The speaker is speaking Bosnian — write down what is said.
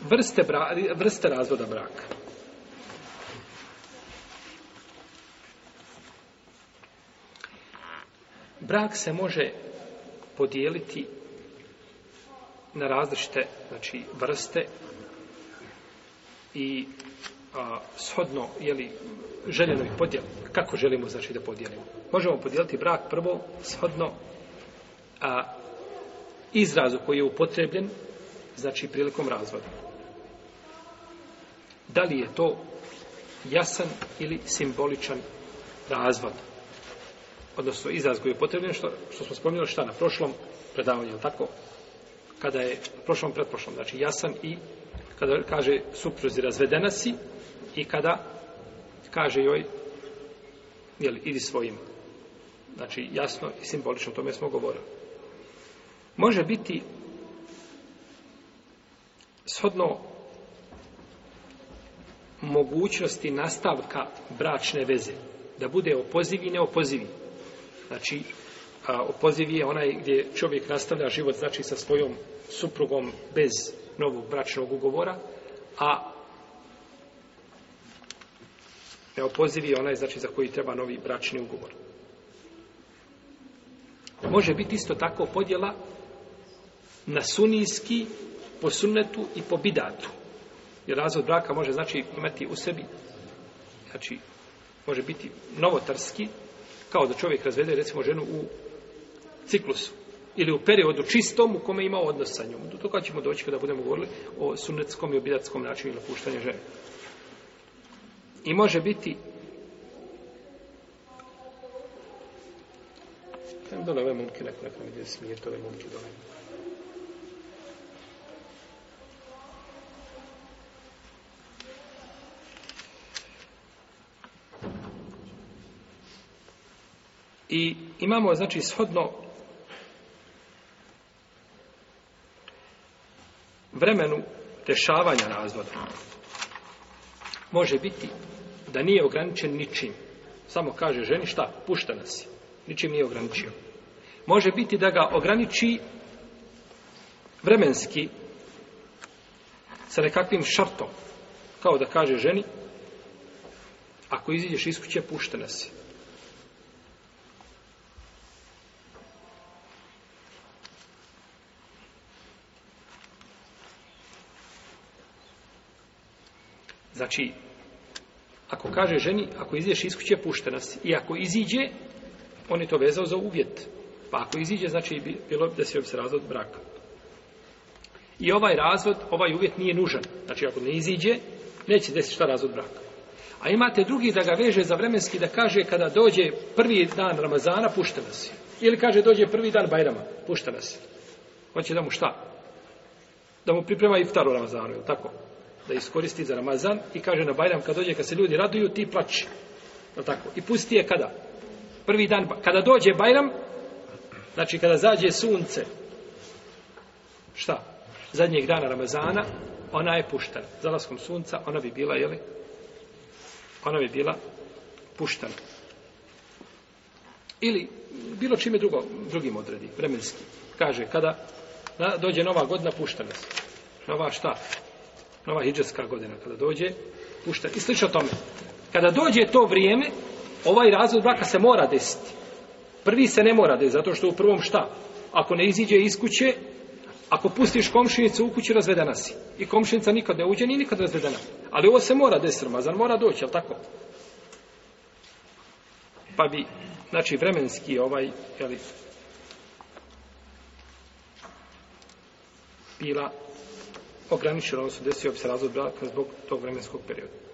vrste, bra, vrste razvoda braka. Brak se može podijeliti na različite znači, vrste i a, shodno jeli, željenoj podijeli. Kako želimo znači, da podijelimo? Možemo podijeliti brak prvo shodno a, izrazu koji je upotrebljen znači prilikom razvoda. Da li je to jasan ili simboličan razvod? Odnosno, izraz koji je potrebno, što, što smo spomnili šta na prošlom predavanju, tako? Kada je prošlom, pretprošlom, znači jasan i kada kaže supruzi razvedena si i kada kaže joj jeli, idi svojim. Znači, jasno i simbolično, o tome smo govorili. Može biti shodno mogućnosti nastavka bračne veze, da bude opozivi i neopozivi. Znači, a, opozivi je onaj gdje čovjek nastavlja život, znači, sa svojom suprugom bez novog bračnog ugovora, a neopozivi je onaj, znači, za koji treba novi bračni ugovor. Može biti isto tako podjela na sunijski po sunnetu i po bidatu. Jer razvod braka može znači imati u sebi, znači može biti novotarski, kao da čovjek razvede recimo ženu u ciklusu ili u periodu čistom u kome ima odnos sa njom. Do toga ćemo doći kada budemo govorili o sunnetskom i obidatskom načinu ili opuštanje žene. I može biti Dole ove ovaj momke, neko neko vidi smije, tole ovaj momke dole. I imamo, znači, shodno vremenu dešavanja razvoda. Može biti da nije ograničen ničim. Samo kaže ženi, šta, pušta nas je. Ničim nije ograničio. Može biti da ga ograniči vremenski sa nekakvim šartom. Kao da kaže ženi, ako iziđeš iskuće, pušta nas je. Znači, ako kaže ženi, ako izdješ iz kuće, pušta nas. I ako iziđe, on je to vezao za uvjet. Pa ako iziđe, znači bilo da se se razvod braka. I ovaj razvod, ovaj uvjet nije nužan. Znači, ako ne iziđe, neće desiti šta razvod braka. A imate drugi da ga veže za vremenski da kaže kada dođe prvi dan Ramazana, pušta nas. Ili kaže dođe prvi dan Bajrama, pušta nas. Hoće da mu šta? Da mu priprema iftar u Ramazanu, je tako? da iskoristi za Ramazan i kaže na Bajram kad dođe, kad se ljudi raduju, ti plaći. Je tako? I pusti je kada? Prvi dan, kada dođe Bajram, znači kada zađe sunce, šta? Zadnjeg dana Ramazana, ona je puštena. Zalaskom sunca, ona bi bila, jeli? Ona bi bila puštena. Ili bilo čime drugo, drugim odredi, vremenski. Kaže, kada na, dođe nova godina, puštena se. Nova šta? nova hijđarska godina kada dođe, pušta i slično tome. Kada dođe to vrijeme, ovaj razvod braka se mora desiti. Prvi se ne mora desiti, zato što u prvom šta? Ako ne iziđe iz kuće, ako pustiš komšinicu u kuću, razvedena si. I komšinica nikad ne uđe, ni nikad razvedena. Ali ovo se mora desiti, Ramazan mora doći, ali tako? Pa bi, znači, vremenski ovaj, jel, bila ograničeno, ono se desio bi se razvod braka zbog tog vremenskog perioda.